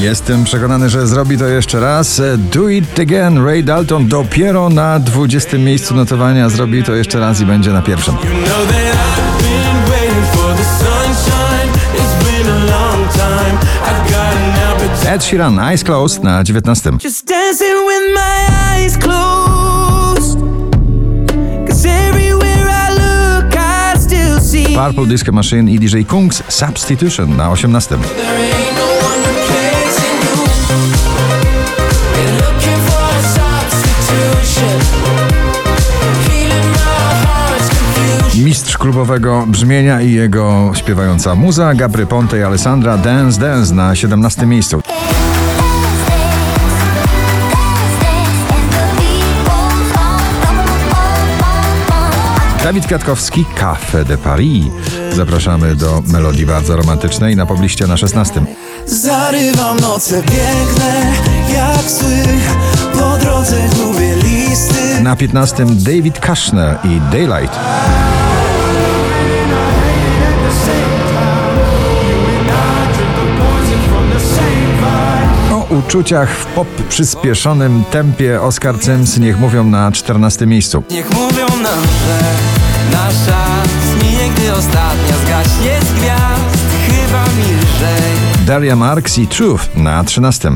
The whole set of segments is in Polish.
Jestem przekonany, że zrobi to jeszcze raz. Do it again. Ray Dalton dopiero na 20 miejscu notowania zrobi to jeszcze raz i będzie na pierwszym. Ed Sheeran, Eyes Closed na 19. Just dancing with my eyes closed. Cause everywhere I look, I still see. Purple Disco Machine i DJ Kungs Substitution na 18. klubowego brzmienia i jego śpiewająca muza Gabry Ponte i Alessandra Dance Dance na 17 miejscu. Dawid Kwiatkowski, Café de Paris. Zapraszamy do melodii bardzo romantycznej na pobliście na 16. Zarywam noce piękne, jak sły Po drodze gubię listy Na 15 David Kushner i Daylight. O uczuciach w pop przyspieszonym tempie Oscar Sims niech mówią na 14 miejscu. Niech mówią nam, że nasza zminie, gdy ostatnia zgaśnie z gwiazd Chyba mi lżej Daria Marks i Truth na 13.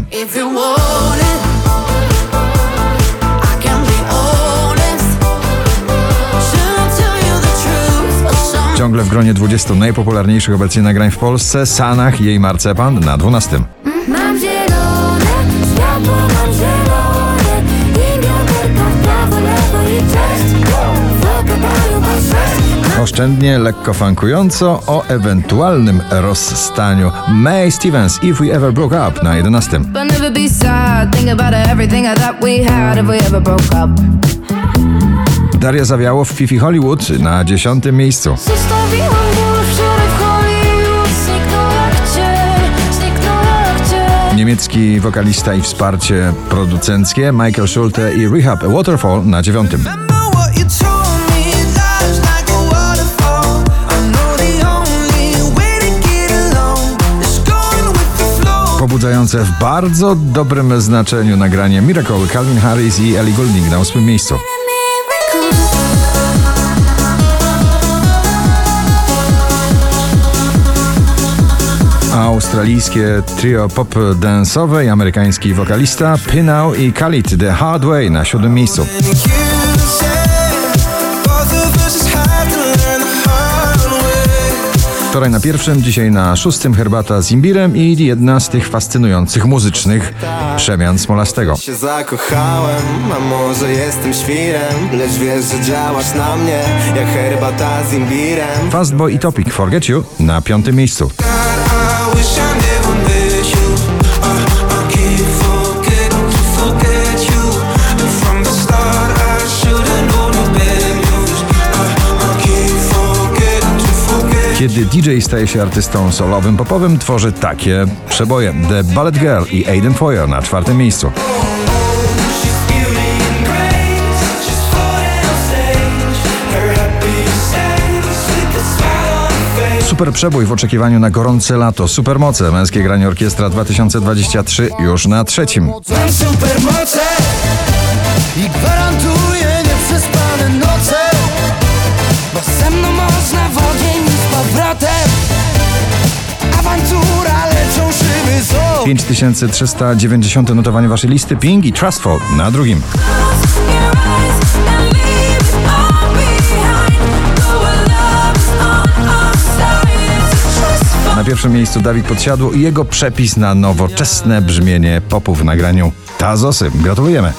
Ciągle w gronie 20 najpopularniejszych obecnie nagrań w Polsce Sanach i jej Marcepan na 12. Mam zielone, światło mam zielone I w prawo, lewo i cześć Oszczędnie, lekko funkująco o ewentualnym rozstaniu. May Stevens, If We Ever Broke Up na 11. Daria Zawiało w Fifi Hollywood na 10 miejscu. Niemiecki wokalista i wsparcie producenckie Michael Schulte i Rehab Waterfall na 9. Remember what you told me, life's like a waterfall I know the only way to get along is going with the flow Pobudzające w bardzo dobrym znaczeniu nagranie Miracle Calvin Harris i Ellie Goulding na 8 miejscu. Australijskie trio pop dance'owe i amerykański wokalista Pinau i Khalid The Hard Way na 7 miejscu. Wczoraj na pierwszym, dzisiaj na szóstym herbata z imbirem i jedna z tych fascynujących muzycznych przemian Smolastego. się zakochałem, a może jestem świrem Lecz wiesz, że działasz na mnie Jak herbata z imbirem Fastboy i Topic Forget You na piątym miejscu. Kiedy DJ staje się artystą solowym popowym, tworzy takie przeboje. The Ballet Girl i Aiden Foyer na czwartym miejscu. Super przebój w oczekiwaniu na gorące lato. Supermoce. Męskie granie orkiestra 2023 już na trzecim. Mam supermoce i gwarantuję nieprzespane noce Bo ze mną 5390 notowanie waszej listy. Ping i Trustful na drugim. Na pierwszym miejscu Dawid Podsiadło i jego przepis na nowoczesne brzmienie popu w nagraniu Tazosy. Gratulujemy.